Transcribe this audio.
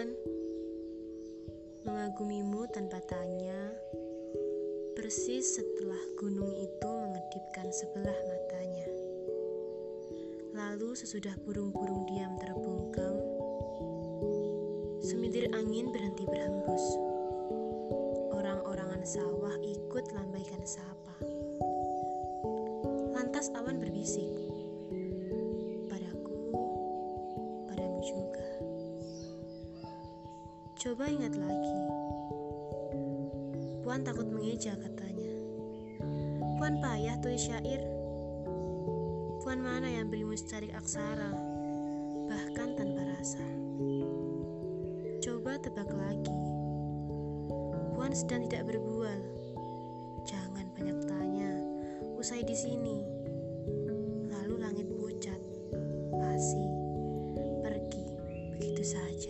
Tuhan, mengagumimu tanpa tanya, persis setelah gunung itu mengedipkan sebelah matanya. Lalu sesudah burung-burung diam terbungkam, semilir angin berhenti berhembus. Orang-orangan sawah ikut lambaikan sapa. Lantas awan berbisik, padaku, padamu juga. Coba ingat lagi. Puan takut mengeja katanya. Puan payah tulis syair. Puan mana yang berimu secarik aksara, bahkan tanpa rasa. Coba tebak lagi. Puan sedang tidak berbual. Jangan banyak tanya. Usai di sini. Lalu langit pucat, pasi, pergi begitu saja.